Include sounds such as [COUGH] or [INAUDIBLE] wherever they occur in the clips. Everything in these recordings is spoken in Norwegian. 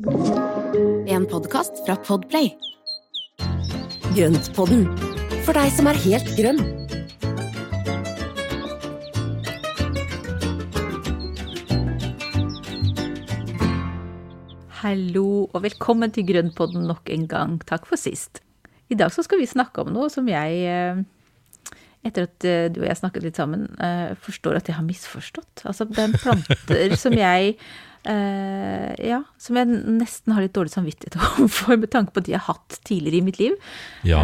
En podkast fra Podplay. Grøntpodden, for deg som er helt grønn. Hallo og velkommen til Grønnpodden nok en gang. Takk for sist. I dag skal vi snakke om noe som jeg, eh, etter at eh, du og jeg snakket litt sammen, eh, forstår at jeg har misforstått. Altså det er planter som jeg ja, som jeg nesten har litt dårlig samvittighet overfor med tanke på de jeg har hatt tidligere i mitt liv. Ja.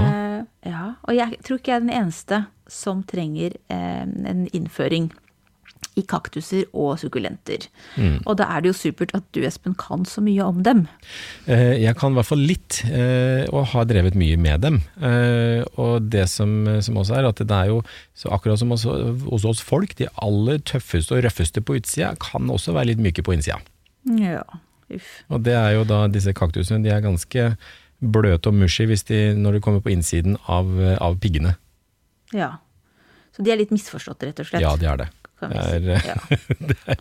ja og jeg tror ikke jeg er den eneste som trenger en innføring i kaktuser og sukkulenter. Mm. Og da er det jo supert at du, Espen, kan så mye om dem. Jeg kan i hvert fall litt, og har drevet mye med dem. Og det som, som også er, at det er jo så akkurat som også, hos oss folk, de aller tøffeste og røffeste på utsida kan også være litt myke på innsida. Ja, uff. Og det er jo da disse kaktusene, de er ganske bløte og mushy hvis de, når de kommer på innsiden av, av piggene. Ja. Så de er litt misforstått, rett og slett? Ja, de er det. Det er. Ja. [LAUGHS] det er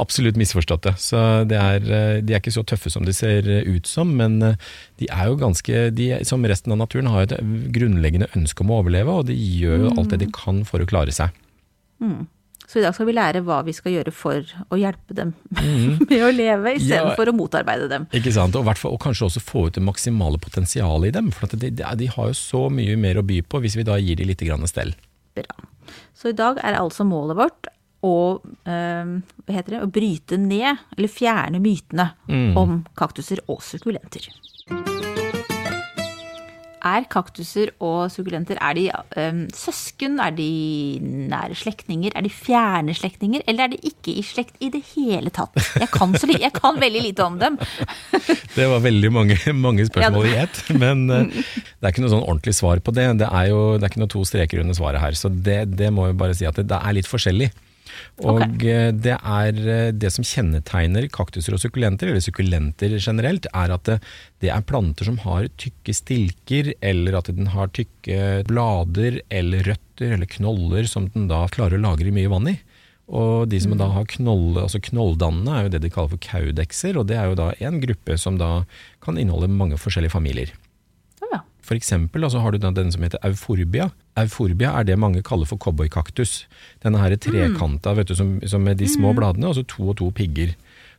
absolutt misforstått det. Så det er, de er ikke så tøffe som de ser ut som, men de er jo ganske de, Som resten av naturen har et grunnleggende ønske om å overleve, og de gjør jo alt det de kan for å klare seg. Så i dag skal vi lære hva vi skal gjøre for å hjelpe dem [LAUGHS] med å leve, istedenfor Ja. å motarbeide dem. Ikke sant? Og, og kanskje også få ut det maksimale potensialet i dem. For de, de, har jo så mye mer å by på hvis vi da gir dem litt grann stell. Bra. Så i dag er altså målet vårt å, eh, hva heter det, å bryte ned, eller fjerne mytene om kaktuser og sukkulenter. Er kaktuser og sukkulenter er de um, søsken, er de nære slektninger, er de fjerne slektninger, eller er de ikke i slekt i det hele tatt? Jeg kan, så jeg kan veldig lite om dem. [LAUGHS] Det var veldig mange, mange spørsmål i ett, men uh, det er ikke noe sånn ordentlig svar på det. Det er jo det er ikke noe to streker under svaret her, så det, det må jo bare si at det, det er litt forskjellig. Og Ok. eh, det er eh, det som kjennetegner kaktuser og sukkulenter, eller sukkulenter generelt, er at det, det er planter som har tykke stilker, eller at den har tykke blader eller røtter eller knoller som den da klarer å lagre mye vann i. Og de som da har knoll, altså knolldannende er jo det de kaller for kaudekser, og det er jo da en gruppe som da kan inneholde mange forskjellige familier. For eksempel altså har du da den som heter euforbia. Euforbia er det mange kaller for cowboykaktus. Denne her trekanta vet du, som, som med de små bladene, altså to og to pigger.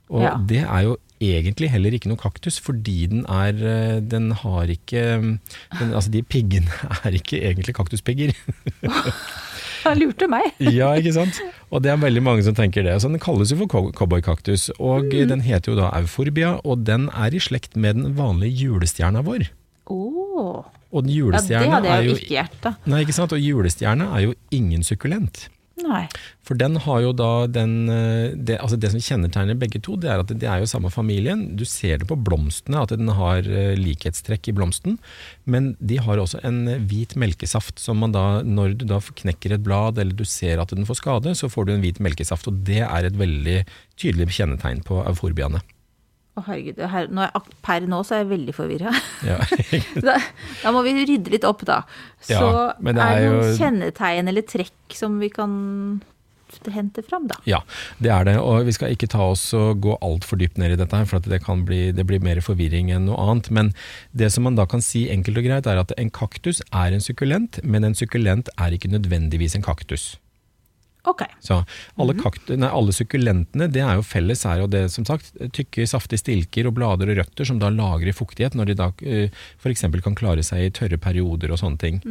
Og Ja. det er jo egentlig heller ikke noe kaktus, fordi den er eh, Den har ikke den, Altså de piggene [LAUGHS] er ikke egentlig kaktuspigger. [LAUGHS] Han lurte meg. [LAUGHS] ja, ikke sant? Og det er veldig mange som tenker det. Så den kalles jo for cowboykaktus. Og den heter jo da euforbia, og den er i slekt med den vanlige julestjerna vår. Og den Ja, det hadde jeg jo ikke hjertet. Nei, ikke sant? Og julestjerne er jo ingen sukkulent. Nei. For den har jo da den eh, det, altså det som kjennetegner begge to, det er at det er jo samme familien. Du ser det på blomstene, at den har eh, likhetstrekk i blomsten. Men de har også en eh, hvit melkesaft som man da, når du da knekker et blad eller du ser at den får skade, så får du en hvit melkesaft. Og det er et veldig tydelig kjennetegn på euforbiaene. Å herregud, her, nå er, per nå så er jeg veldig forvirra. [LAUGHS] Ja. [LAUGHS] Da, da må vi rydde litt opp, da. Så Ja, det er det er noen jo- kjennetegn eller trekk som vi kan hente fram, da? Ja, det er det. Og vi skal ikke ta oss og gå altfor dypt ned i dette, her, for at det, kan bli, det blir mer forvirring enn noe annet. Men det som man da kan si enkelt og greit, er at en kaktus er en sukkulent, men en sukkulent er ikke nødvendigvis en kaktus. Ok. Så alle, kaktu, nei, alle sukkulentene, det er jo felles er jo det, som sagt, tykke, saftige stilker og blader og røtter som da lagrer fuktighet, når de da eh, for eksempel kan klare seg i tørre perioder og sånne ting.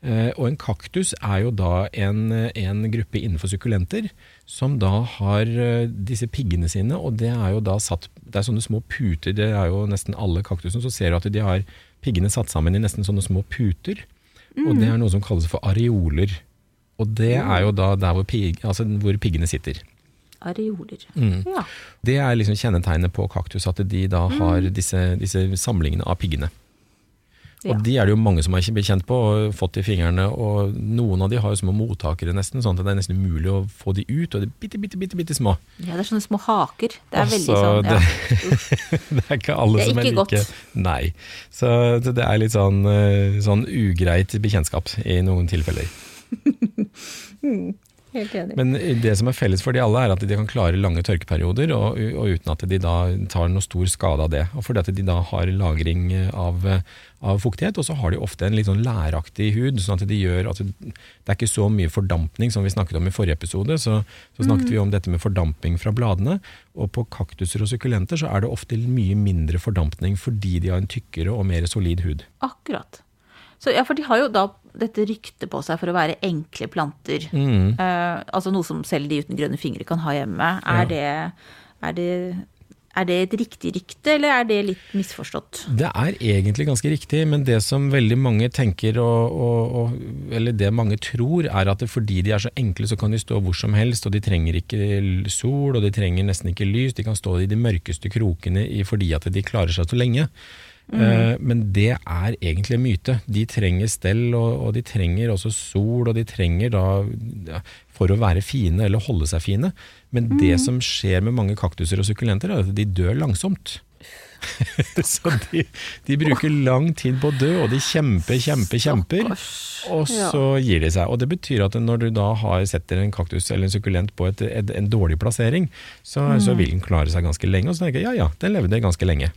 Eh, og en kaktus er jo da en, en gruppe innenfor sukkulenter som da har eh, disse piggene sine, og det er jo da satt, det er sånne små puter, det er jo nesten alle kaktusene, så ser du at de har piggene satt sammen i nesten sånne små puter, og det er noe som kalles for areoler. Og det er jo da der hvor, pig, altså hvor piggene sitter. Areoler. Mm. Ja. Det er liksom kjennetegnet på kaktus, at de da har disse, disse samlingene av piggene. Og Ja. de er det jo mange som har blitt kjent på og fått i fingrene, og noen av de har jo små mottakere nesten, sånn at det er nesten umulig å få de ut, og de er bitte, bitte, bitte, bitte små. ja, det er sånne små haker. Det er veldig Altså, sånn, ja. det, [LAUGHS] det er ikke alle er som er like. godt. Nei. Så det det er litt sånn, eh, sånn ugreit bekjentskap i noen tilfeller. [LAUGHS] Enig. Men det som er felles for de alle, er at de kan klare lange tørkeperioder, og, og uten at de da tar noe stor skade av det. Og fordi at de da har lagring av, av fuktighet, og så har de ofte en litt sånn læraktig hud. sånn at de gjør at det, er ikke så mye fordampning som vi snakket om i forrige episode. Så, så snakket vi om dette med fordamping fra bladene. Og på kaktuser og sukkulenter så er det ofte mye mindre fordampning fordi de har en tykkere og mer solid hud. Akkurat. Så, ja, for de har jo da dette ryktet på seg for å være enkle planter. Mm. Uh, altså noe som selv de uten grønne fingre kan ha hjemme. Er, Ja. det, er, det, er det et riktig rykte, eller er det litt misforstått? Det er egentlig ganske riktig, men det som veldig mange tenker, og, og, og, eller det mange tror, er at fordi de er så enkle, så kan de stå hvor som helst, og de trenger ikke sol, og de trenger nesten ikke lys. De kan stå i de mørkeste krokene fordi at de klarer seg så lenge. Eh, Men det er egentlig en myte. De trenger stell, og, de trenger også sol, og de trenger da for å være fine eller holde seg fine. Men det som skjer med mange kaktuser og sukkulenter, er at de dør langsomt. [LAUGHS] så de, de bruker lang tid på å dø, og de kjemper, kjemper, kjemper. Og så gir de seg. Og det betyr at når du da har setter en kaktus eller en sukkulent på et, et, en dårlig plassering, så, så vil den klare seg ganske lenge. Og så tenker jeg ja ja, den levde ganske lenge.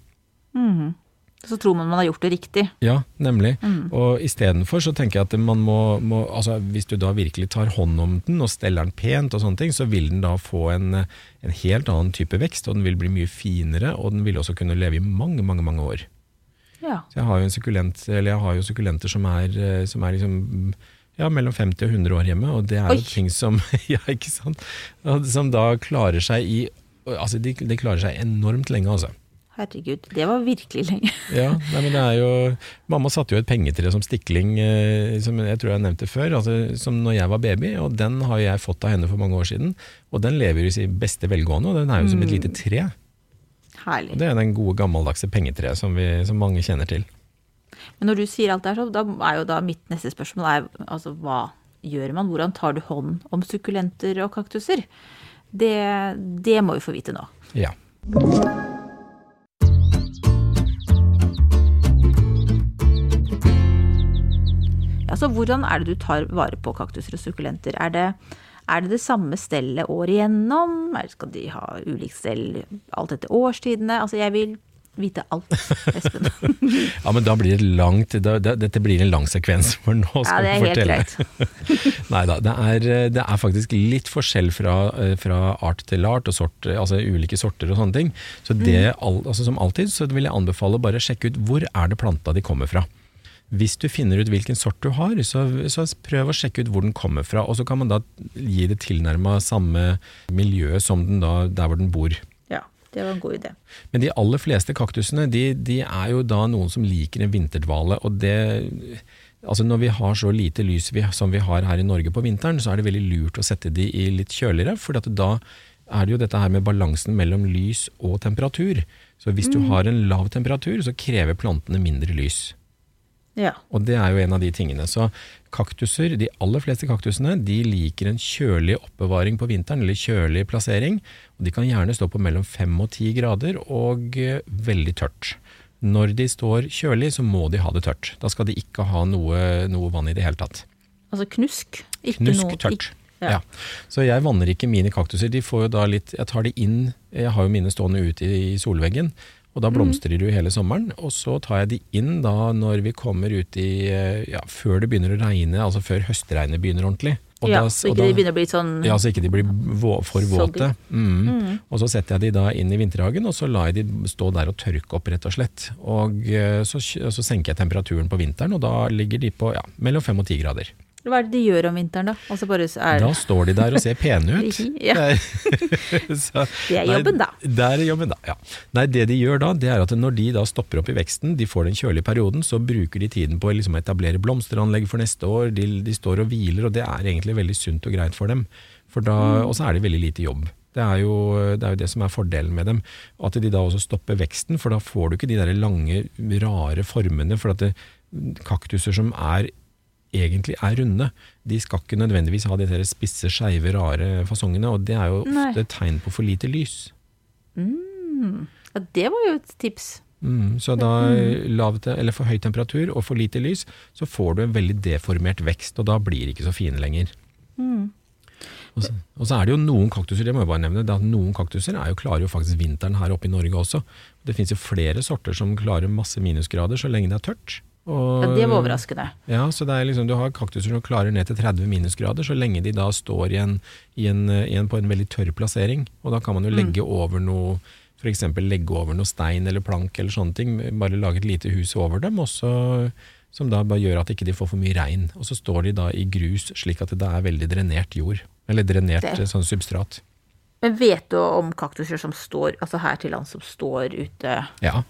Så tror man man har gjort det riktig. Ja, nemlig. Og istedenfor så tenker jeg at man må, må altså Hvis du da virkelig tar hånd om den og steller den pent, og sånne ting, så vil den da få en, en helt annen type vekst, og den vil bli mye finere, og den vil også kunne leve i mange, mange mange år. Ja. Så jeg har jo, en sukkulent, eller jeg har jo sukkulenter som er, eh, som er liksom ja, mellom 50 og 100 år hjemme, og det er Oi. jo ting som [LAUGHS] ja, ikke sant? Som da klarer seg i Altså, de, de klarer seg enormt lenge, altså. Herregud, det var virkelig lenge. [LAUGHS] Ja, nei, men det er jo Mamma satte jo et pengetre som stikling, eh, som jeg tror jeg nevnte før, altså, som når jeg var baby, og den har jeg fått av henne for mange år siden. Og den lever i sin beste velgående, og den er jo som et lite tre. Og Herlig. det er den gode gammeldagse pengetreet som, vi, som mange kjenner til. Men når du sier alt det her, så da er jo da mitt neste spørsmål er, altså hva gjør man? Hvordan tar du hånd om sukkulenter og kaktuser? Det, det må vi få vite nå. Ja. Ja, så hvordan er det du tar vare på kaktuser og sukkulenter? Er det, er det det samme stellet året igjennom? Skal de ha ulikt stell alt etter årstidene? Altså, jeg vil vite alt, Espen. [LAUGHS] ja, men da blir det langt da, Dette blir en lang sekvens, for nå Ja, skal det er vi helt fortelle. [LAUGHS] Nei da, det er, det er faktisk litt forskjell fra, eh, fra art til art, og sort, altså ulike sorter og sånne ting. Så det, Mm. al, altså som alltid så vil jeg anbefale å bare sjekke ut hvor er det planta de kommer fra. Hvis du finner ut hvilken sort du har, så, så prøv å sjekke ut hvor den kommer fra. Og så kan man da gi det tilnærma samme miljø som den da, der hvor den bor. Ja, det var en god idé. Men de aller fleste kaktusene de, de er jo da noen som liker en vinterdvale. og det, altså Når vi har så lite lys vi, som vi har her i Norge på vinteren, så er det veldig lurt å sette de i litt kjøligere. For da er det jo dette her med balansen mellom lys og temperatur. Så hvis du har en lav temperatur, så krever plantene mindre lys. Ja. Og det er jo en av de tingene. Så kaktuser, de aller fleste kaktusene, de liker en kjølig oppbevaring på vinteren, eller kjølig plassering. Og de kan gjerne stå på mellom 5 og 10 grader, og eh, veldig tørt. Når de står kjølig, så må de ha det tørt. Da skal de ikke ha noe, noe vann i det hele tatt. Altså knusk. Ikke Knusk noe- tørt. ikk- Ja. Så jeg vanner ikke mine kaktuser. De får jo da litt, jeg tar de inn, jeg har jo mine stående ute i, i solveggen, og da blomstrer de jo hele sommeren. Og så tar jeg de inn da når vi kommer ut i, eh, ja, før det begynner å regne, altså før høstregnet begynner ordentlig. Og ja, da- så ikke da- de begynner å bli sånn ja, så ikke de blir vå for våte. Mm. Mm. Og så setter jeg de da inn i vinterhagen, og så lar jeg de stå der og tørke opp, rett og slett. Og eh, så, så senker jeg temperaturen på vinteren, og da ligger de på ja, mellom fem og ti grader. Hva er det de gjør om vinteren, da? Altså er Da står de der og ser pene ut. [LAUGHS] Ja. [LAUGHS] Så- Det er jobben, da. Det er jobben, da, ja. Nei, det de gjør da, det er at når de da stopper opp i veksten, de får den kjølige perioden, så bruker de tiden på å liksom etablere blomsteranlegg for neste år. De, de står og hviler, og det er egentlig veldig sunt og greit for dem. For da, Mm. Og så er det veldig lite jobb. Det er, jo, det er jo det som er fordelen med dem. At de da også stopper veksten, for da får du ikke de der lange, rare formene. For at det, kaktuser som er egentlig er runde, de skal ikke nødvendigvis ha de spisse, skeive, rare fasongene. Og det er jo ofte et tegn på for lite lys. Ja, det var jo et tips. Mm, så da lav, te- eller for høy temperatur og for lite lys, så får du en veldig deformert vekst, og da blir de ikke så fine lenger. Og så, og så er det jo noen kaktuser, det må jeg bare nevne, det at noen kaktuser er jo, klarer jo faktisk vinteren her oppe i Norge også. Det finnes jo flere sorter som klarer masse minusgrader så lenge det er tørt. Og, Ja, det var overraskende. Ja, så det liksom, Du har kaktuser som klarer ned til 30 minusgrader, så lenge de da står i en, i en, i en, på en veldig tørr plassering. Og da kan man jo legge over noe f.eks. legge over noe stein eller plank eller sånne ting. Bare lage et lite hus over dem, også, som da bare gjør at ikke de får for mye regn. Og så står de da i grus, slik at det er veldig drenert jord. Eller drenert Det- sånn substrat. Men vet du om kaktuser som står, altså her til lands, som står ute Ja,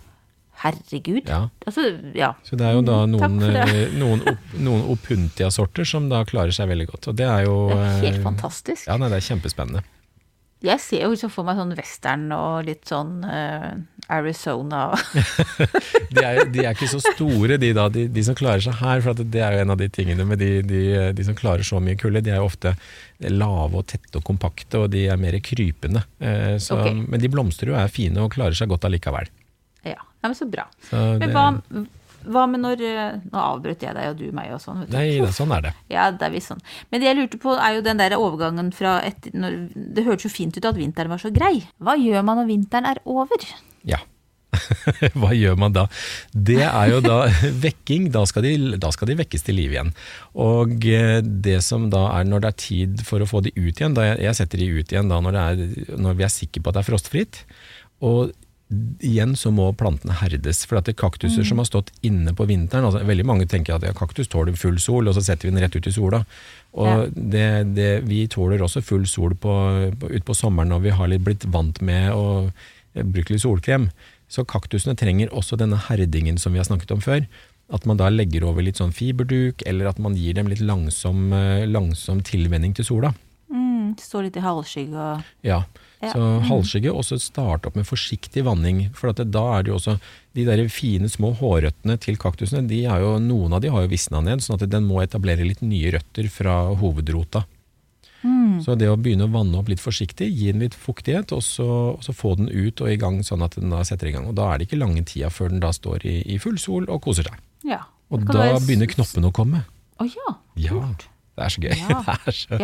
Herregud. ja. Altså, ja. Så det er jo da Mm, noen, eh, noen, opp, noen opuntia-sorter som da klarer seg veldig godt. Og det er jo Det er helt eh, fantastisk. Ja, nei, det er kjempespennende. Jeg ser jo liksom for meg sånn western og litt sånn uh, Arizona. [LAUGHS] De er, de er ikke så store, de da, de, de som klarer seg her. For det er jo en av de tingene med de, de, de som klarer så mye kulde. De er jo ofte lave og tette og kompakte, og de er mer krypende. Uh, så, okay. Men de blomstrer jo, er fine og klarer seg godt allikevel. Ja, men så bra. Så Men hva, hva med når eh, Nå avbrøt jeg deg og du meg og sånn. vet du. nei, det, sånn er det. [LAUGHS] Ja, det er visst sånn. Men det jeg lurte på, er jo den der overgangen fra et, når, Det hørtes jo fint ut at vinteren var så grei. Hva gjør man når vinteren er over? Ja. [LAUGHS] Hva gjør man da? Det er jo da [LAUGHS] vekking. Da skal, de, da skal de vekkes til liv igjen. Og eh, det som da er når det er tid for å få de ut igjen, da jeg, jeg setter de ut igjen da når, det er, når vi er sikre på at det er frostfritt. Og igjen så må plantene herdes. For at det er kaktuser som har stått inne på vinteren altså Veldig mange tenker at ja, kaktus tåler full sol, og så setter vi den rett ut i sola. Og Ja. det, det, vi tåler også full sol på, på, ut på sommeren når vi har litt blitt vant med å eh, bruke litt solkrem. Så kaktusene trenger også denne herdingen som vi har snakket om før. At man da legger over litt sånn fiberduk, eller at man gir dem litt langsom, eh, langsom tilvenning til sola. Mm, Stå litt i halvskygge og Ja, Ja. så halvskygge, og så starte opp med forsiktig vanning. For at det, da er det jo også De der fine små hårrøttene til kaktusene, de er jo, noen av de har jo visna ned, sånn at den må etablere litt nye røtter fra hovedrota. Så det å begynne å vanne opp litt forsiktig, gi den litt fuktighet, og så, og så få den ut og i gang, sånn at den da setter i gang. Og da er det ikke lange tida før den da står i, i full sol og koser seg. Ja. Og da være begynner knoppene å komme. Å ja. Ja, kult. det er så gøy. Ja. [LAUGHS] Det, er så,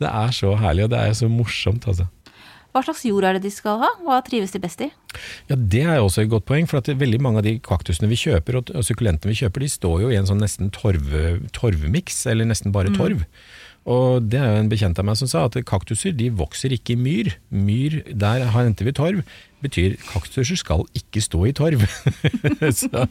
det er så herlig, og det er så morsomt, altså. Hva slags jord er det de skal ha? Hva trives de best i? Ja, Det er også et godt poeng, for at veldig mange av de kaktusene vi kjøper, og, sukkulentene vi kjøper, de står jo i en sånn nesten torvmiks, eller nesten bare torv. Og det er jo en bekjent av meg som sa at kaktuser de vokser ikke i myr. Myr, der henter vi torv. Betyr kaktuser skal ikke stå i torv. [LAUGHS] så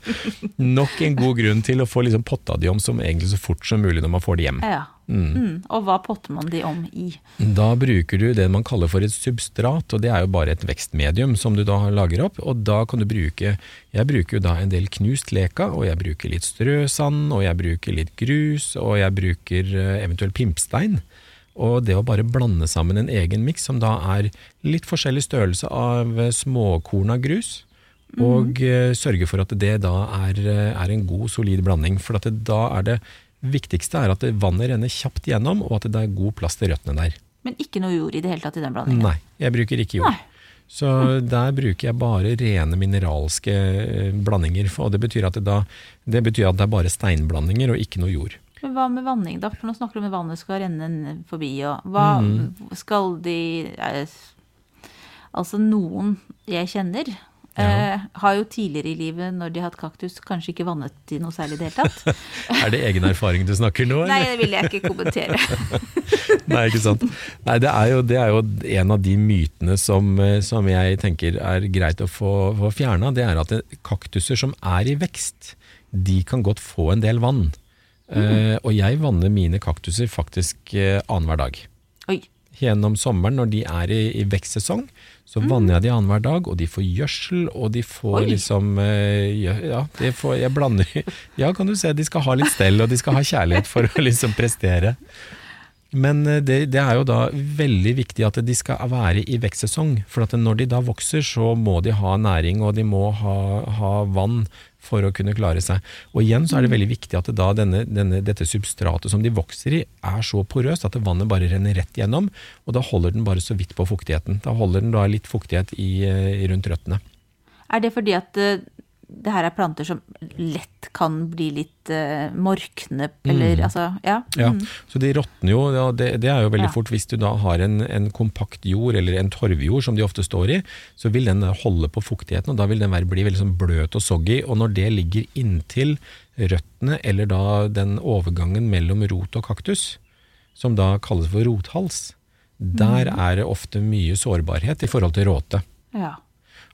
nok en god grunn til å få liksom potta de om som egentlig så fort som mulig når man får de hjem. Ja. Mm. Og hva potter man de om i? Da bruker du det man kaller for et substrat, og det er jo bare et vekstmedium som du da lager opp. Og da kan du bruke Jeg bruker jo da en del knust leka, og jeg bruker litt strøsand, og jeg bruker litt grus, og jeg bruker eh, eventuelt pimpstein. Og det å bare blande sammen en egen miks som da er litt forskjellig størrelse av eh, småkorn av grus, og eh, sørge for at det da er, er en god, solid blanding. For at det, da er det viktigste er at vannet renner kjapt gjennom, og at det er god plass til røttene der. Men ikke noe jord i det hele tatt i den blandingen? Nei, jeg bruker ikke jord. Nei. Så der bruker jeg bare rene mineralske eh, blandinger. Og det betyr at det, da, det betyr at det er bare steinblandinger og ikke noe jord. Men hva med vanning, da? For nå snakker du om at vannet skal renne forbi, og hva Mm. skal de eh, Altså, noen jeg kjenner, Ja. eh, har jo tidligere i livet, når de har hatt kaktus, kanskje ikke vannet de noe særlig i det hele tatt. [LAUGHS] Er det egen erfaring du snakker nå? Nei, det vil jeg ikke kommentere. [LAUGHS] Nei, ikke sant. Nei, det er, jo, det er jo en av de mytene som, eh, som jeg tenker er greit å få, få fjerna. Det er at kaktuser som er i vekst, de kan godt få en del vann. Eh, og jeg vanner mine kaktuser faktisk eh, annenhver dag. Oi. Gjennom sommeren, når de er i, i vekstsesong, så vanner jeg de annenhver dag, og de får gjødsel, og de får Oi. liksom eh, Ja, de får, jeg blander Ja, kan du se, de skal ha litt stell, og de skal ha kjærlighet for å liksom prestere. Men eh, det, det er jo da veldig viktig at de skal være i vekstsesong. For at når de da vokser, så må de ha næring, og de må ha, ha vann for å kunne klare seg. Og igjen så er det veldig viktig at det da denne, denne, dette substratet som de vokser i, er så porøst at vannet bare renner rett gjennom, og da holder den bare så vidt på fuktigheten. Da holder den da litt fuktighet i, eh, rundt røttene. Er det fordi at eh, det her er planter som lett kan bli litt uh, morkne, eller Mm. altså Ja. Ja, Mm. så de råtner jo, ja, det, det er jo veldig Ja. fort. Hvis du da har en, en kompakt jord, eller en torvjord som de ofte står i, så vil den holde på fuktigheten, og da vil den være, bli veldig sånn bløt og soggy. Og når det ligger inntil røttene, eller da den overgangen mellom rot og kaktus, som da kalles for rothals, der er det ofte mye sårbarhet i forhold til råte. ja.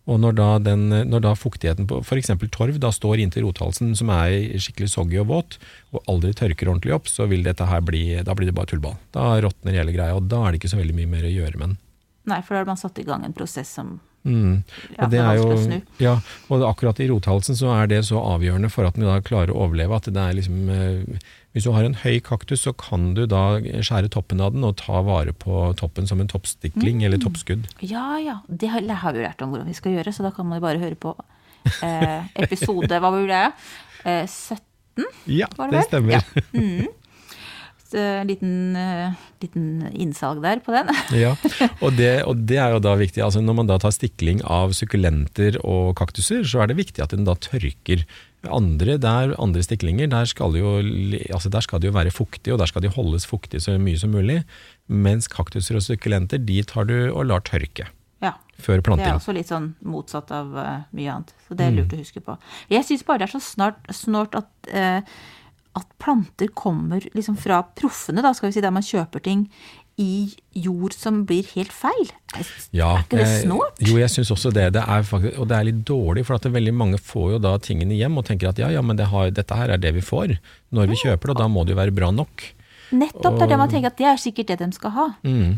Og når da, den, når da fuktigheten på f.eks. torv da står inntil rothalsen, som er skikkelig soggy og våt, og aldri tørker ordentlig opp, så vil dette her bli, da blir det bare tullball. Da råtner hele greia, og da er det ikke så veldig mye mer å gjøre med den. Nei, for da har man satt i gang en prosess som Mm. ja, Og det er jo, ja, og akkurat i rothalsen så er det så avgjørende for at den da klarer å overleve at det er liksom eh, Hvis du har en høy kaktus, så kan du da skjære toppen av den og ta vare på toppen som en toppstikling eller toppskudd. Ja ja, det har, har vi jo lært om hvordan vi skal gjøre, så da kan man jo bare høre på eh, episode Hva var det? Eh, 17, Ja, var det det stemmer. Ja. Mm. En liten, eh, liten innsalg der på den. [LAUGHS] Ja, og det, og det er jo da viktig. altså Når man da tar stikling av sukkulenter og kaktuser, så er det viktig at den da tørker. Andre, der, andre stiklinger, der skal, jo, altså der skal det jo være fuktig, og der skal de holdes fuktig så mye som mulig. Mens kaktuser og sukkulenter, de tar du og lar tørke Ja. før Det er også litt sånn motsatt av eh, mye annet. Så det er Mm. lurt å huske på. Jeg syns bare det er så snart, snart at, eh, at planter kommer liksom fra proffene, da, skal vi si, der man kjøper ting i jord som blir helt feil. Ja, er ikke det eh, snålt? Jo, jeg syns også det. det er faktisk, og det er litt dårlig, for at veldig mange får jo da tingene hjem og tenker at ja, ja, men det har, dette her er det vi får når vi kjøper det, og da må det jo være bra nok. Nettopp, det er det man tenker at det er sikkert det de skal ha. Mm.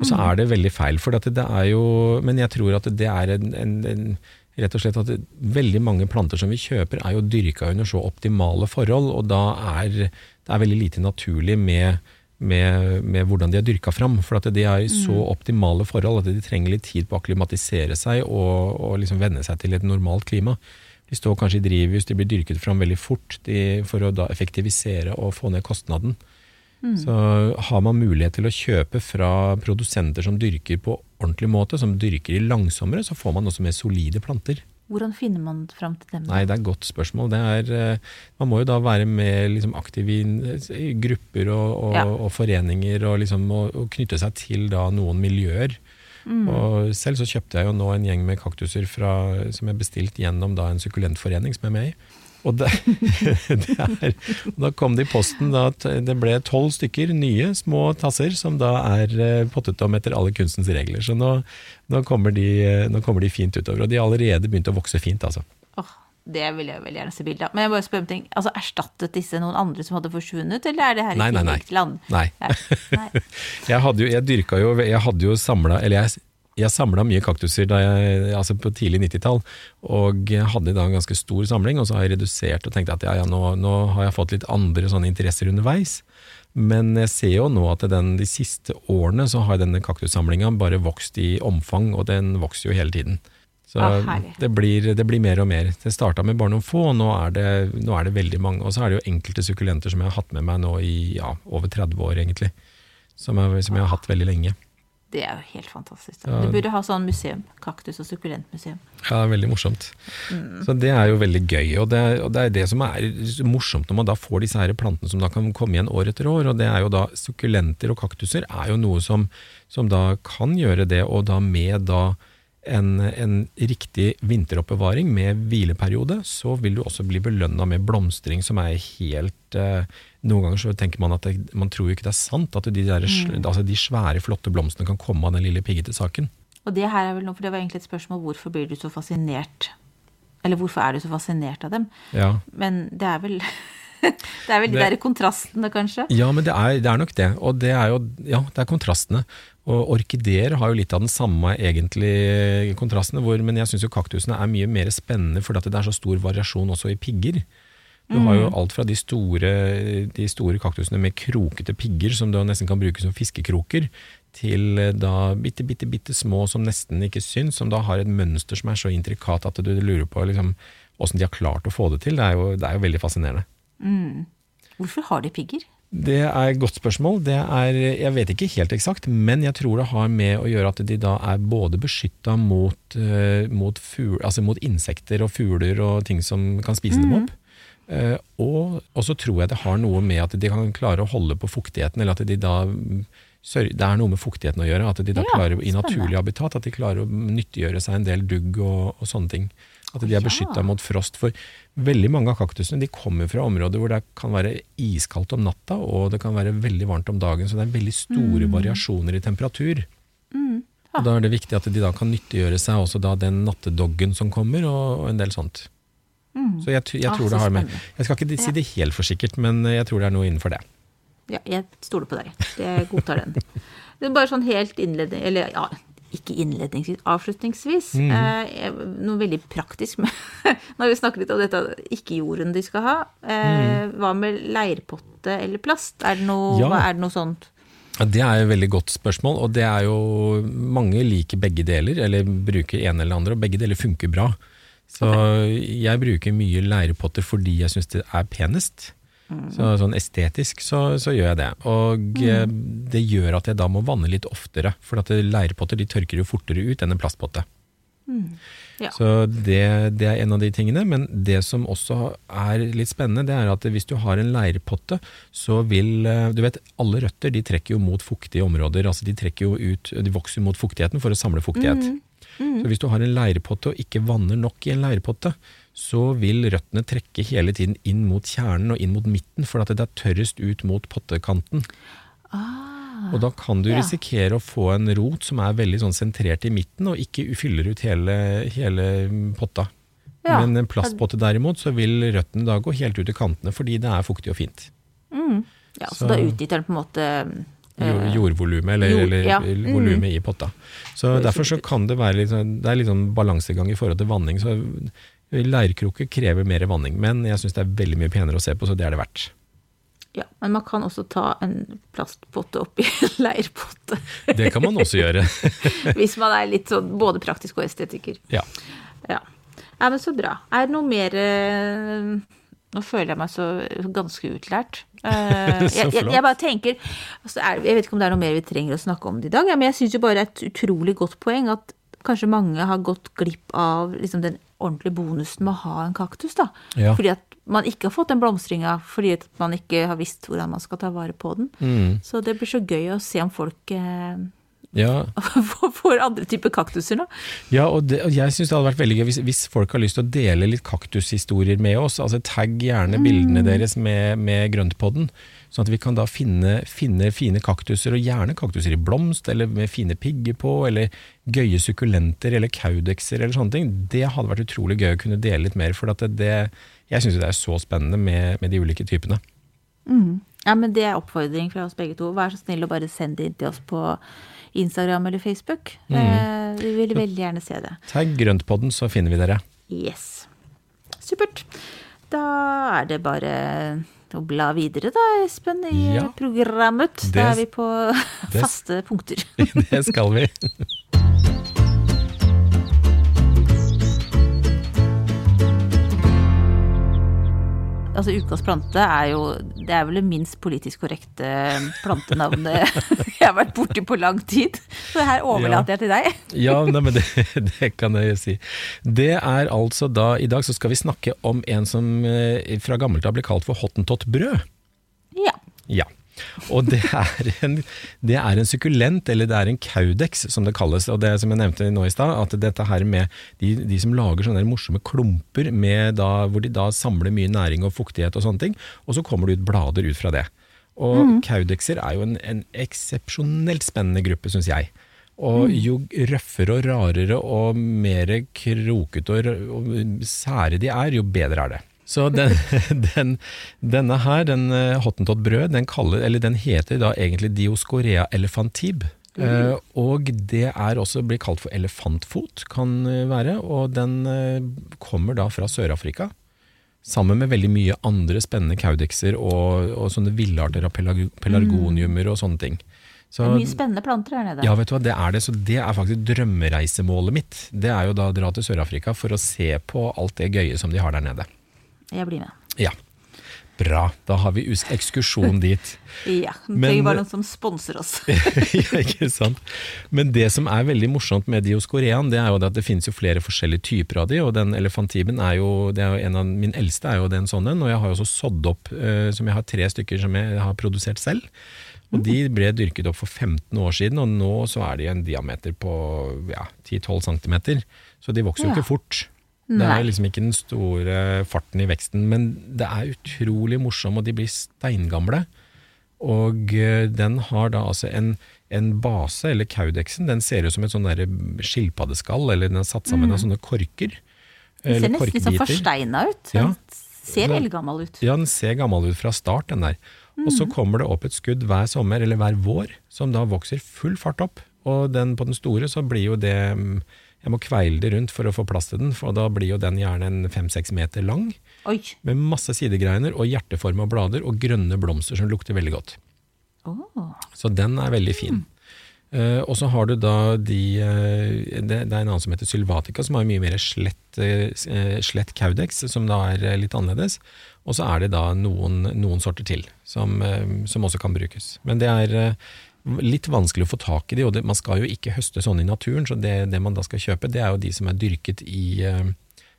Og så er det veldig feil, for at det er jo Men jeg tror at det er en, en, en Rett og slett at veldig mange planter som vi kjøper, er jo dyrka under så optimale forhold, og da er det er veldig lite naturlig med, med, med hvordan de er dyrka fram. For at de er i så optimale forhold at de trenger litt tid på å akklimatisere seg og, og liksom venne seg til et normalt klima. De står kanskje i drivhus, de blir dyrket fram veldig fort de, for å da effektivisere og få ned kostnaden. Så har man mulighet til å kjøpe fra produsenter som dyrker på ordentlig måte, som dyrker i langsommere, så får man også mer solide planter. Hvordan finner man fram til dem? Nei, det er et godt spørsmål. Det er, eh, man må jo da være med liksom, aktiv i, grupper og, og, Ja. og foreninger, og, liksom, og, knytte seg til da noen miljøer. Og selv så kjøpte jeg jo nå en gjeng med kaktuser fra, som jeg bestilte gjennom da en sukkulentforening som jeg er med i. Og det, [LAUGHS] det er, da kom det i posten at det ble tolv stykker nye små tasser som da er eh, pottet om etter alle kunstens regler. Så nå, nå, kommer de, eh, nå kommer de fint utover. Og de har allerede begynt å vokse fint, altså. Oh, det vil jeg veldig gjerne se bilde av. Men jeg bare spør om ting. Altså, Erstattet disse noen andre som hadde forsvunnet, eller er det her Nei, et nei, nei. land? Nei. Nei. [LAUGHS] Jeg hadde jo, jeg dyrka jo, jeg hadde jo samla Eller jeg, jeg samla mye kaktuser da jeg, altså på tidlig 90-tall, og hadde da en ganske stor samling, og så har jeg redusert og tenkt at ja, ja, nå, nå har jeg fått litt andre sånne interesser underveis. Men jeg ser jo nå at den, de siste årene så har denne kaktussamlinga bare vokst i omfang, og den vokser jo hele tiden. Så Ah, det, blir, det blir mer og mer. Det starta med bare noen få, og nå er, det, nå er det veldig mange. Og så er det jo enkelte sukkulenter som jeg har hatt med meg nå i ja, over 30 år, egentlig. Som jeg, som jeg har hatt veldig lenge. Det er jo helt fantastisk. Ja. Du burde ha sånn museum. Kaktus- og sukkulentmuseum. Ja, veldig morsomt. Så det er jo veldig gøy, og det, er- og det er det som er morsomt når man da får disse her plantene som da kan komme igjen år etter år, og det er jo da sukkulenter og kaktuser er jo noe som, som da kan gjøre det, og da med da en, en riktig vinteroppbevaring med hvileperiode, så vil du også bli belønna med blomstring som er helt eh, Noen ganger så tenker man at det, man tror jo ikke det er sant at de, der, altså de svære, flotte blomstene kan komme av den lille piggete saken. Og det her er vel noe, for det var egentlig et spørsmål hvorfor blir du så fascinert Eller hvorfor er du så fascinert av dem? Ja. Men det er vel [LAUGHS] Det er vel de Det- der kontrastene, kanskje? Ja, men det er, det er nok det. Og det er jo ja, det er kontrastene. Og orkideer har jo litt av den samme egentlig kontrasten, hvor, men jeg syns jo kaktusene er mye mer spennende fordi det er så stor variasjon også i pigger. Du har jo alt fra de store, de store kaktusene med krokete pigger, som du nesten kan bruke som fiskekroker, til eh, da bitte, bitte, bitte små som nesten ikke syns, som da har et mønster som er så intrikat at du lurer på liksom, åssen de har klart å få det til. Det er jo, det er jo veldig fascinerende. Hvorfor har de pigger? Det er et godt spørsmål. Det er, jeg vet ikke helt eksakt, men jeg tror det har med å gjøre at de da er både beskytta mot, uh, mot, altså mot, insekter og fugler og ting som kan spise mm. dem opp. Uh, og, og, så tror jeg det har noe med at de kan klare å holde på fuktigheten, eller at de da det er noe med fuktigheten å gjøre. At de da ja, klarer i naturlig habitat at de klarer å nyttiggjøre seg en del dugg og, og sånne ting. At de er beskytta mot frost. For veldig mange av kaktusene de kommer fra områder hvor det kan være iskaldt om natta, og det kan være veldig varmt om dagen. Så det er veldig store mm. variasjoner i temperatur. Mm. Ja. Og Da er det viktig at de da kan nyttiggjøre seg også da den nattedoggen som kommer, og, og en del sånt. Mm. Så jeg, jeg tror ah, det har med Jeg skal ikke si det helt for sikkert, men jeg tror det er noe innenfor det. Ja, jeg stoler på deg. Jeg godtar den. Det er bare sånn helt innledning Eller ja, ikke innledningsvis, avslutningsvis. Mm. Eh, noe veldig praktisk med [LAUGHS] Når vi snakker litt om dette ikke-jorden de skal ha. Eh, mm. Hva med leirpotte eller plast? Er det noe, ja. er det noe sånt? Det er et veldig godt spørsmål, og det er jo Mange liker begge deler, eller bruker en eller andre, og begge deler funker bra. Så okay. jeg bruker mye leirpotter fordi jeg syns det er penest. Så sånn estetisk så, så, gjør jeg det. Og mm. Eh, det gjør at jeg da må vanne litt oftere, for at leirpotter de tørker jo fortere ut enn en plastpotte. Mm. Ja. Så det, det, er en av de tingene. Men det som også er litt spennende, det er at hvis du har en leirpotte, så vil eh, Du vet, alle røtter de trekker jo mot fuktige områder. altså De trekker jo ut, de vokser mot fuktigheten for å samle fuktighet. Mm. Mm. Så hvis du har en leirpotte og ikke vanner nok i en leirpotte, så vil røttene trekke hele tiden inn mot kjernen og inn mot midten, for at det er tørrest ut mot pottekanten. Ah, og da kan du risikere å få en rot som er veldig sånn sentrert i midten, og ikke fyller ut hele, hele potta. Ja. Men en plastpotte derimot, så vil røttene da gå helt ut i kantene, fordi det er fuktig og fint. Mm. Ja, så, så da utnytter den på en måte øh, Jordvolumet, eller, jord, eller ja. volumet mm. i potta. Så Derfor så kan det være litt, sånn, det er litt sånn balansegang i forhold til vanning. så Leirkrukke krever mer vanning, men jeg syns det er veldig mye penere å se på, så det er det verdt. Ja, men man kan også ta en plastpotte oppi en [LAUGHS] leirpotte. Det kan man også gjøre. [LAUGHS] Hvis man er litt sånn både praktisk og estetiker. Ja. ja. ja men så bra. Er det noe mer eh, Nå føler jeg meg så ganske utlært. Uh, [LAUGHS] jeg, jeg, jeg, bare tenker altså er, Jeg vet ikke om det er noe mer vi trenger å snakke om det i dag, men jeg syns jo bare et utrolig godt poeng at kanskje mange har gått glipp av liksom, den ordentlige bonusen med å ha en kaktus. da. Ja. Fordi at man ikke har fått den blomstringa fordi at man ikke har visst hvordan man skal ta vare på den. Mm. Så det blir så gøy å se om folk eh, ja. [LAUGHS] for, andre typer kaktuser da. Ja, og, det, og jeg syns det hadde vært veldig gøy hvis, hvis, folk har lyst til å dele litt kaktushistorier med oss. altså Tagg gjerne bildene mm. deres med, med grøntpodden. Sånn at vi kan da finne, finne, fine kaktuser, og gjerne kaktuser i blomst, eller med fine pigger på, eller gøye sukkulenter, eller kaudekser, eller sånne ting. Det hadde vært utrolig gøy å kunne dele litt mer, for det, jeg syns det er så spennende med, med de ulike typene. Mm. Ja, men det er oppfordring fra oss begge to. Vær så snill å bare sende det inn til oss på Instagram eller Facebook. Mm. Eh, vi vil veldig gjerne se det. Tagg grøntpodden, så finner vi dere. Yes. Supert. Da er det bare å bla videre da, Espen, i ja, programmet. Det, da er vi på det, [LAUGHS] faste punkter. [LAUGHS] det skal vi. [LAUGHS] altså Ukas plante er jo Det er vel det minst politisk korrekte plantenavnet [LAUGHS] jeg har vært borti på lang tid. Så her overlater ja. jeg til deg. ja, nei, men det, [LAUGHS] det, kan jeg jo si. Det er altså da I dag så skal vi snakke om en som eh, fra gammelt av ble kalt for hottentottbrød. Ja. ja. Og det er, en, det er en sukkulent, eller det er en caudex som det kalles. Og det som jeg nevnte nå i stad, at dette her med de, de som lager sånne morsomme klumper da, hvor de da samler mye næring og fuktighet og sånne ting, og så kommer det ut blader ut fra det. Og mm. caudexer er jo en, en eksepsjonelt spennende gruppe, syns jeg. Og jo røffere og rarere og mer krokete og, og sære de er, jo bedre er det. Så den, [LAUGHS] den, denne her, den uh, hottentott-brød, den, den, heter da egentlig Dioscorea elefantib. Mm. Uh, og det er også blir kalt for elefantfot, kan uh, være. Og den kommer da fra Sør-Afrika. Sammen med veldig mye andre spennende kaudekser og, og sånne villarter av pelargoniumer mm. og sånne ting. Så, det er mye spennende planter her nede. Ja, vet du hva, det er det. Så det er faktisk drømmereisemålet mitt. Det er jo da å dra til Sør-Afrika for å se på alt det gøye som de har der nede. Jeg blir med. Ja. Bra, da har vi ekskursjon [LAUGHS] dit. Ja, det Men- trenger bare noen som sponser oss. [LAUGHS] ja, ikke sant? Men det som er veldig morsomt med de hos Korean, det er jo at det finnes jo flere forskjellige typer av de, og den elefantiben er jo, det er jo en av min eldste er jo den en sånn en, og jeg har jo også sådd opp, eh, som jeg har tre stykker som jeg har produsert selv. Og de ble dyrket opp for 15 år siden, og nå så er de en diameter på ja, 10-12 cm. Så de vokser jo Ja. ikke fort. Det er liksom ikke den store farten i veksten, men det er utrolig morsom, og de blir steingamle. Og eh, den har da altså en, en base, eller kaudeksen, den ser ut som et sånn skilpaddeskall, eller den er satt sammen av sånne korker. Den ser nesten litt sånn forsteina ut. Ja. Den ser Så- eldgammel ut. Ja, den ser gammel ut fra start, den der. Og så kommer det opp et skudd hver sommer, eller hver vår, som da vokser full fart opp. Og den på den store så blir jo det mm, Jeg må kveile det rundt for å få plass til den, for da blir jo den gjerne en fem-seks meter lang. Oi. Med masse sidegreiner og hjerteforma blader og grønne blomster som lukter veldig godt. Oh. Så den er veldig fin. Uh, og så har du da de uh, det, det er en annen som heter Sylvatica, som har mye mer slett, uh, slett caudex, som da er litt annerledes. Og så er det da noen, noen sorter til, som, som også kan brukes. Men det er litt vanskelig å få tak i de, og det, man skal jo ikke høste sånne i naturen, så det, det man da skal kjøpe, det er jo de som er dyrket i, eh,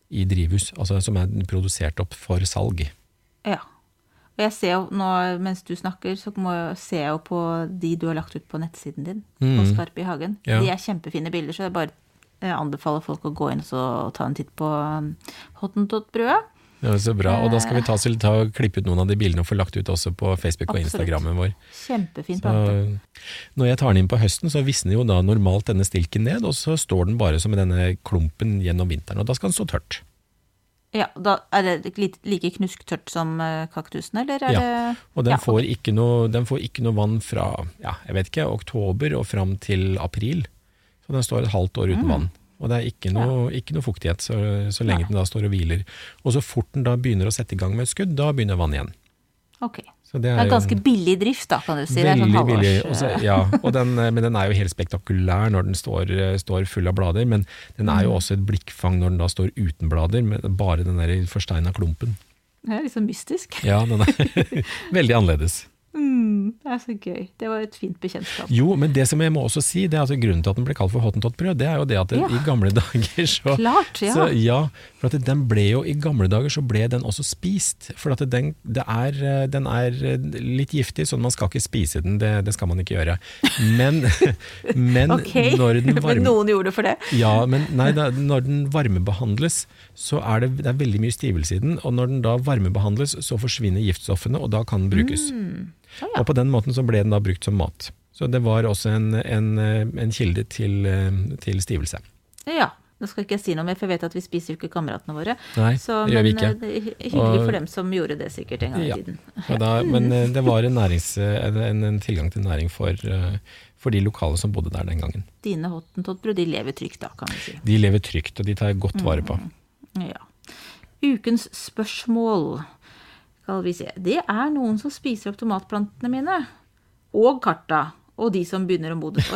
i drivhus, altså som er produsert opp for salg. Ja. Og jeg ser jo nå, mens du snakker, så må jeg, ser jeg jo på de du har lagt ut på nettsiden din, på Skarpe i hagen. Mm. Ja. De er kjempefine bilder, så jeg bare eh, anbefaler folk å gå inn og ta en titt på um, hottentot-brødet. Ja, så bra, og da skal vi ta, ta, klippe ut noen av de bildene og få lagt ut også på Facebook og. Instagrammen vår. Kjempefint Så, når jeg tar den inn på høsten, så visner jo da normalt denne stilken ned, og så står den bare som denne klumpen gjennom vinteren, og da skal den stå tørt. Ja, da Er det like knusktørt som eh, kaktusen, eller er Ja, Og den, Ja, får ikke noe, den får ikke noe vann fra ja, jeg vet ikke, oktober og fram til april. Så den står et halvt år Mm. uten vann. Og det er ikke noe, ikke noe fuktighet så, så lenge den da står og hviler. Og så fort den da begynner å sette i gang med et skudd, da begynner vann igjen. Ok. Så det Det er ganske billig drift, da, kan du si. det er Veldig sånn billig. Også, ja, [LAUGHS] og den, eh, men den er jo helt spektakulær når den står, eh, står full av blader. Men den er Mm. jo også et blikkfang når den da står uten blader, med bare den der forsteina klumpen. Det er litt sånn mystisk. Ja, den er [LAUGHS] veldig annerledes. Mm, det er så gøy. Det var et fint bekjentskap. Jo, men det som jeg må også si, det er altså grunnen til at den ble kalt for hottentottbrød, det er jo det at det, Ja. i gamle dager så Klart, ja. Så, ja, for at den ble jo I gamle dager så ble den også spist. For at den, det er, eh, den er eh, litt giftig, så man skal ikke spise den. Det, det skal man ikke gjøre. Men, [LAUGHS] men okay. når den [LAUGHS] men varme... noen gjorde det for det. Ja, men nei, da, når den varmebehandles, så er det, det er veldig mye stivelse i den. Og når den da varmebehandles, så forsvinner giftstoffene, og da kan den brukes. Å ja. Og på den måten så ble den da brukt som mat. Så det var også en, en, eh, en kilde til, eh, til stivelse. Ja. Nå skal ikke jeg si noe mer, for jeg vet at vi spiser jo ikke kameratene våre. Nei, Så, det gjør vi ikke. Men er hyggelig Og- for dem som gjorde det sikkert en gang Ja. i tiden. Og da, men eh, det var en, nærings, en, en tilgang til næring for, eh, for de lokale som bodde der den gangen. Dine hottentottbrød, de lever trygt da, kan vi si. De lever trygt, og de tar godt vare på. Ja. Ukens spørsmål, skal vi se. Det er noen som spiser opp tomatplantene mine. Og karta. Og de som begynner å modnes.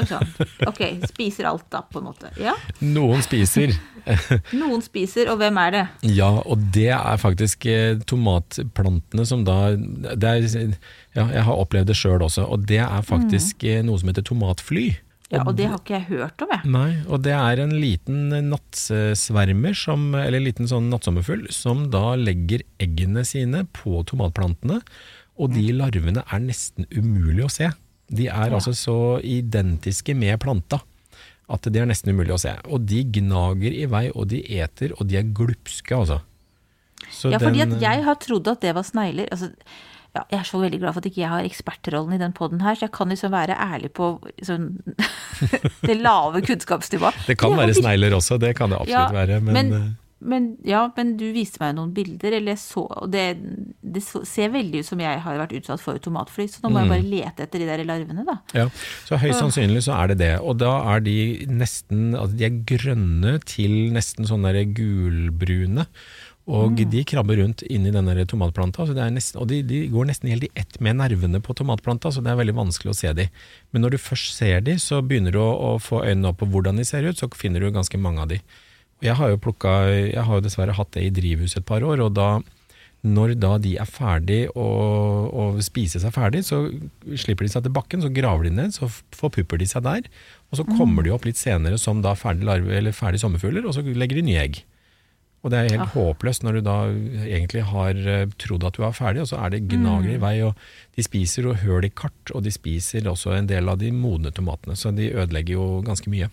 Ok, spiser alt da, på en måte. Ja. Noen spiser. [LAUGHS] Noen spiser, og hvem er det? Ja, og det er faktisk eh, tomatplantene som da det er, Ja, jeg har opplevd det sjøl også, og det er faktisk mm. noe som heter tomatfly. Ja, og det har ikke jeg hørt om, jeg. Nei, og det er en liten nattsvermer, som, eller en liten sånn nattsommerfugl, som da legger eggene sine på tomatplantene, og de larvene er nesten umulig å se. De er altså så identiske med planta at de er nesten umulig å se. Og de gnager i vei, og de eter, og de er glupske, altså. Så Ja, fordi den- at jeg har trodd at det var snegler. Altså, ja, jeg er så veldig glad for at ikke jeg har ekspertrollen i den poden her, så jeg kan liksom være ærlig på sånn, [LAUGHS] det lave kunnskapsnivået. Det kan Jeg være snegler også, det kan det absolutt være. Men, men, eh, men, ja, men du viste meg noen bilder, eller jeg så, og det, det ser veldig ut som jeg har vært utsatt for tomatfly, så nå må jeg Mm. bare lete etter de der larvene, da. Ja, så høyst sannsynlig så er det det. Og da er de nesten altså de er grønne til nesten sånn derre gulbrune. Og de krabber rundt inni denne tomatplanta, så det er nesten, og de, de går nesten helt i ett med nervene på tomatplanta, så det er veldig vanskelig å se de. Men når du først ser de, så begynner du å, å få øynene opp på hvordan de ser ut, så finner du ganske mange av de. Og jeg har jo plukka, jeg har jo dessverre hatt det i drivhuset et par år, og da når da de er ferdig og, og spise seg ferdig, så slipper de seg til bakken, så graver de ned, så forpupper de seg der. Og så kommer de opp litt senere som da ferdig, larve, eller ferdig sommerfugler, og så legger de nye egg. Og det er helt håpløst når du da egentlig har eh, trodd at du er ferdig, og så er det gnager i vei. og De spiser og høl i kart, og de spiser også en del av de modne tomatene. Så de ødelegger jo ganske mye.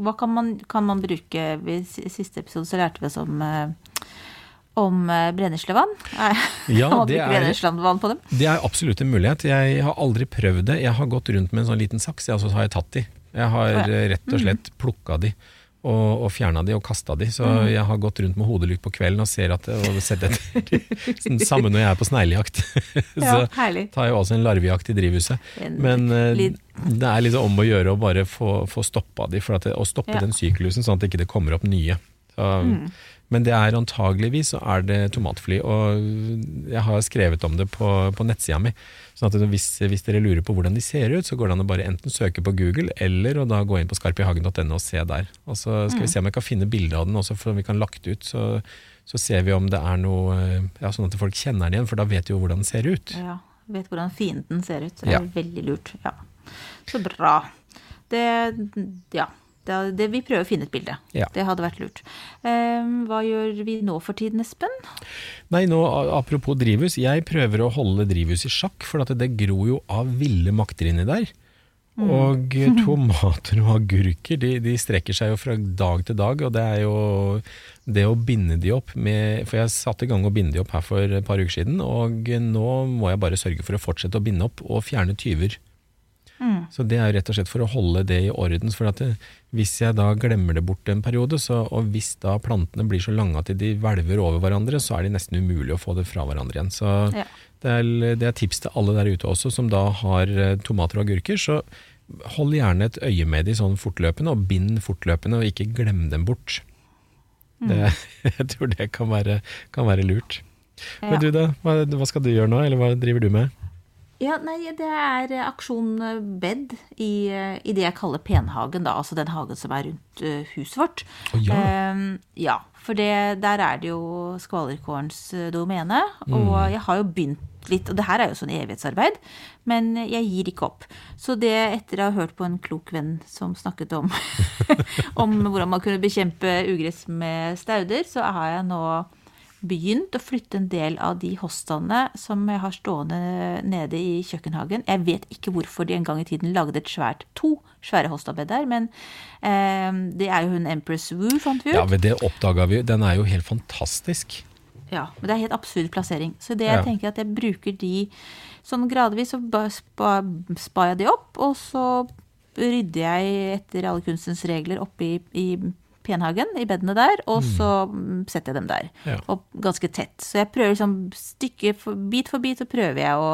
Hva kan man, kan man bruke I siste episode så lærte vi oss om, eh, om eh, brenneslevann. Ja, [LAUGHS] det er- brenneslevann på dem? Det er absolutt en mulighet. Jeg har aldri prøvd det. Jeg har gått rundt med en sånn liten saks, og så har jeg tatt de. Jeg har ja. rett og slett plukka de. Og, og fjerna de og kasta de. Så Mm. jeg har gått rundt med hodelykt på kvelden og ser at og sett etter. [LAUGHS] Sånn Samme når jeg er på sneglejakt. [LAUGHS] Ja, så ja, tar jeg jo også en larvejakt i drivhuset. Men eh, det er liksom om å gjøre å bare få, få stoppa de, for at å stoppe Ja. den syklusen sånn at det ikke kommer opp nye. Så, Mm. Men det er antageligvis så er det tomatfly, og jeg har skrevet om det på, på nettsida mi. Sånn at hvis, hvis dere lurer på hvordan de ser ut, så går det an å bare enten søke på Google, eller da gå inn på skarpihagen.no og se der. Og så skal vi se om jeg kan finne bilde av den også, for vi kan lagt ut. Så, så ser vi om det er noe ja, Sånn at folk kjenner den igjen, for da vet de jo hvordan den ser ut. Ja, vet hvordan fienden ser ut. Så det Ja. er veldig lurt. Ja. Så bra. Det, ja. Det, det, vi prøver å finne et bilde. Ja. Det hadde vært lurt. Ehm, hva gjør vi nå for tiden, Espen? Nei, nå apropos drivhus. Jeg prøver å holde drivhus i sjakk, for at det gror jo av ville makter inni der. Og [LAUGHS] tomater og agurker, de, de strekker seg jo fra dag til dag, og det er jo det å binde de opp med For jeg satte i gang å binde de opp her for et par uker siden, og nå må jeg bare sørge for å fortsette å binde opp og fjerne tyver. Så det er jo rett og slett for å holde det i orden. For at det, hvis jeg da glemmer det bort en periode, så, og hvis da plantene blir så lange at de hvelver over hverandre, så er de nesten umulig å få det fra hverandre igjen. Så Ja. det, er, det er tips til alle der ute også som da har eh, tomater og agurker. Så hold gjerne et øye med de sånn fortløpende, og bind fortløpende, og ikke glem dem bort. Det, [LAUGHS] jeg tror det kan være, kan være lurt. Ja. Men du da, hva, hva skal du gjøre nå, eller hva driver du med? Ja, nei, det er eh, aksjon eh, bed i, eh, i det jeg kaller penhagen, da. Altså den hagen som er rundt huset vårt. Oh, ja. Ehm, ja, for det, der er det jo skvallerkårens eh, domene. Og Mm. jeg har jo begynt litt, og det her er jo sånn evighetsarbeid, men jeg gir ikke opp. Så det, etter å ha hørt på en klok venn som snakket om, [LAUGHS] om hvordan man kunne bekjempe ugress med stauder, så har jeg nå begynt å flytte en del av de hostene som jeg har stående nede i kjøkkenhagen. Jeg vet ikke hvorfor de en gang i tiden lagde et svært, to svære hostabed der, men eh, det er jo hun Empress Wu, fant vi ut. Ja, men det oppdaga vi. Den er jo helt fantastisk. Ja, men det er helt absurd plassering. Så det jeg Ja. tenker at jeg bruker de sånn gradvis, så sparer spa, jeg de opp, og så rydder jeg etter alle kunstens regler oppi i penhagen, i bedene der, og så mm, setter jeg dem der. Ja. Og ganske tett. Så jeg prøver liksom stykke for, bit for bit, så prøver jeg å,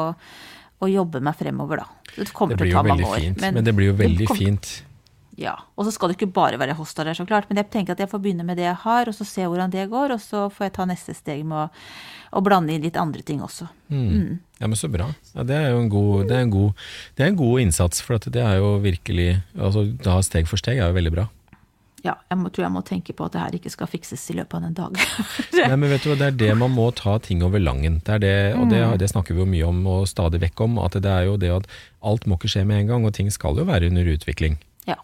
å jobbe meg fremover, da. Det kommer Det til å ta mange år. fint. Men det blir jo veldig kom- fint. Ja, og så skal det ikke bare være hosta der, så klart. Men jeg tenker at jeg får begynne med det jeg har, og så se hvordan det går. Og så får jeg ta neste steg med å, å blande inn litt andre ting også. Mm. Ja, men Så bra. Ja, det er jo en god, det er en god, det er en god innsats, for det er jo virkelig altså Da steg for steg er jo veldig bra. Ja, jeg må, tror jeg må tenke på at det her ikke skal fikses i løpet av en dag. [LAUGHS] Nei, men vet du hva, Det er det man må ta ting over langen. Det er det, og det, Mm. det snakker vi jo mye om og stadig vekk om. At det er jo det at alt må ikke skje med en gang, og ting skal jo være under utvikling. ja,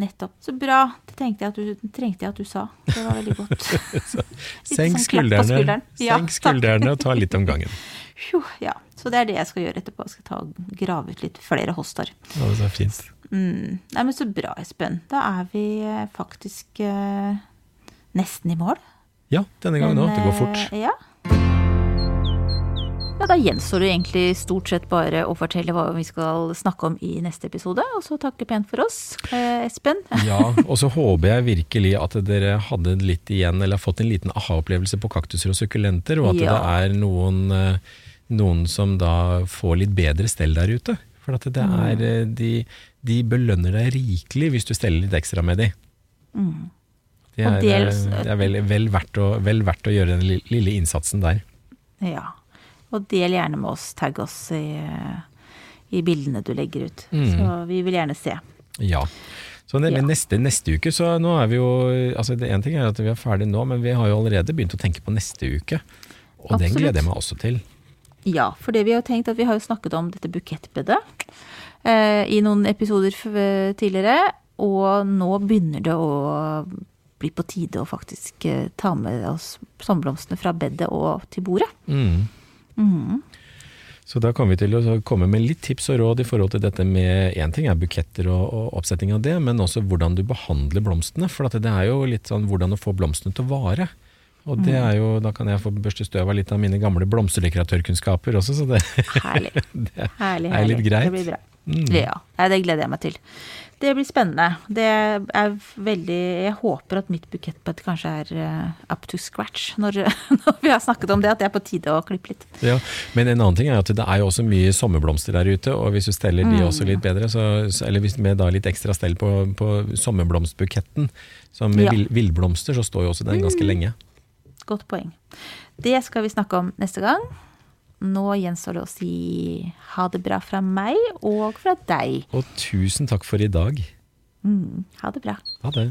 nettopp. Så bra. Det tenkte jeg at du, trengte jeg at du sa. Det var veldig godt. [LAUGHS] Senk sånn skuldrene, skulderen. Ja, senk skuldrene og ta litt om gangen. Ja, Så det er det jeg skal gjøre etterpå. Jeg skal ta, grave ut litt flere hostaer. Ja, det er fint. Mm. Nei, men så bra, Espen. Da er vi eh, faktisk eh, nesten i mål. Ja, denne gangen òg. Det går fort. eh, Ja. ja, da gjenstår det egentlig stort sett bare å fortelle hva vi skal snakke om i neste episode, og så takke pent for oss. Eh, Espen? [LAUGHS] Ja, og så håper jeg virkelig at dere hadde litt igjen, eller har fått en liten aha-opplevelse på kaktuser og sukkulenter, og at Ja. det er noen, eh, noen som da får litt bedre stell der ute. For at det er, eh, de, de belønner deg rikelig hvis du steller litt ekstra med de. Det Og er, dels- eh, det er vel, vel, verdt å, vel verdt å gjøre den lille innsatsen der. Ja. Og del gjerne med oss. Tagg oss i, i bildene du legger ut. Mm. Så vi vil gjerne se. Ja. Så det, Ja. neste, neste uke, så nå er vi jo altså det En ting er at vi er ferdig nå, men vi har jo allerede begynt å tenke på neste uke. Og den gleder jeg meg også til. Ja, for det vi har tenkt at vi har jo snakket om dette bukettbedet i noen episoder f tidligere, og nå begynner det å bli på tide å faktisk eh, ta med oss sommerblomstene fra bedet og til bordet. Mm. Mm. Så da kommer vi til å komme med litt tips og råd i forhold til dette med Én ting er buketter og, og oppsetting av det, men også hvordan du behandler blomstene. For at det er jo litt sånn hvordan å få blomstene til å vare. Og det er jo, da kan jeg få børste støv av litt av mine gamle blomsterdekoratørkunnskaper også, så det Herlig. [LAUGHS] Det Herlig, er litt greit. Det blir bra. Mm. Ja, det gleder jeg meg til. Det blir spennende. Det er veldig Jeg håper at mitt bukettbed kanskje er eh, up to scratch når, [LAUGHS] når vi har snakket om det, at det er på tide å klippe litt. Ja, men en annen ting er at det er jo også mye sommerblomster der ute, og hvis du steller de Mm. også litt bedre, så, så, eller hvis med da litt ekstra stell på, på sommerblomstbuketten, som med Ja. vill- villblomster, så står jo også den ganske lenge. Godt poeng. Det skal vi snakke om neste gang. Nå gjenstår det å si ha det bra fra meg og fra deg. Og tusen takk for i dag. Mm, ha det bra. Ha det.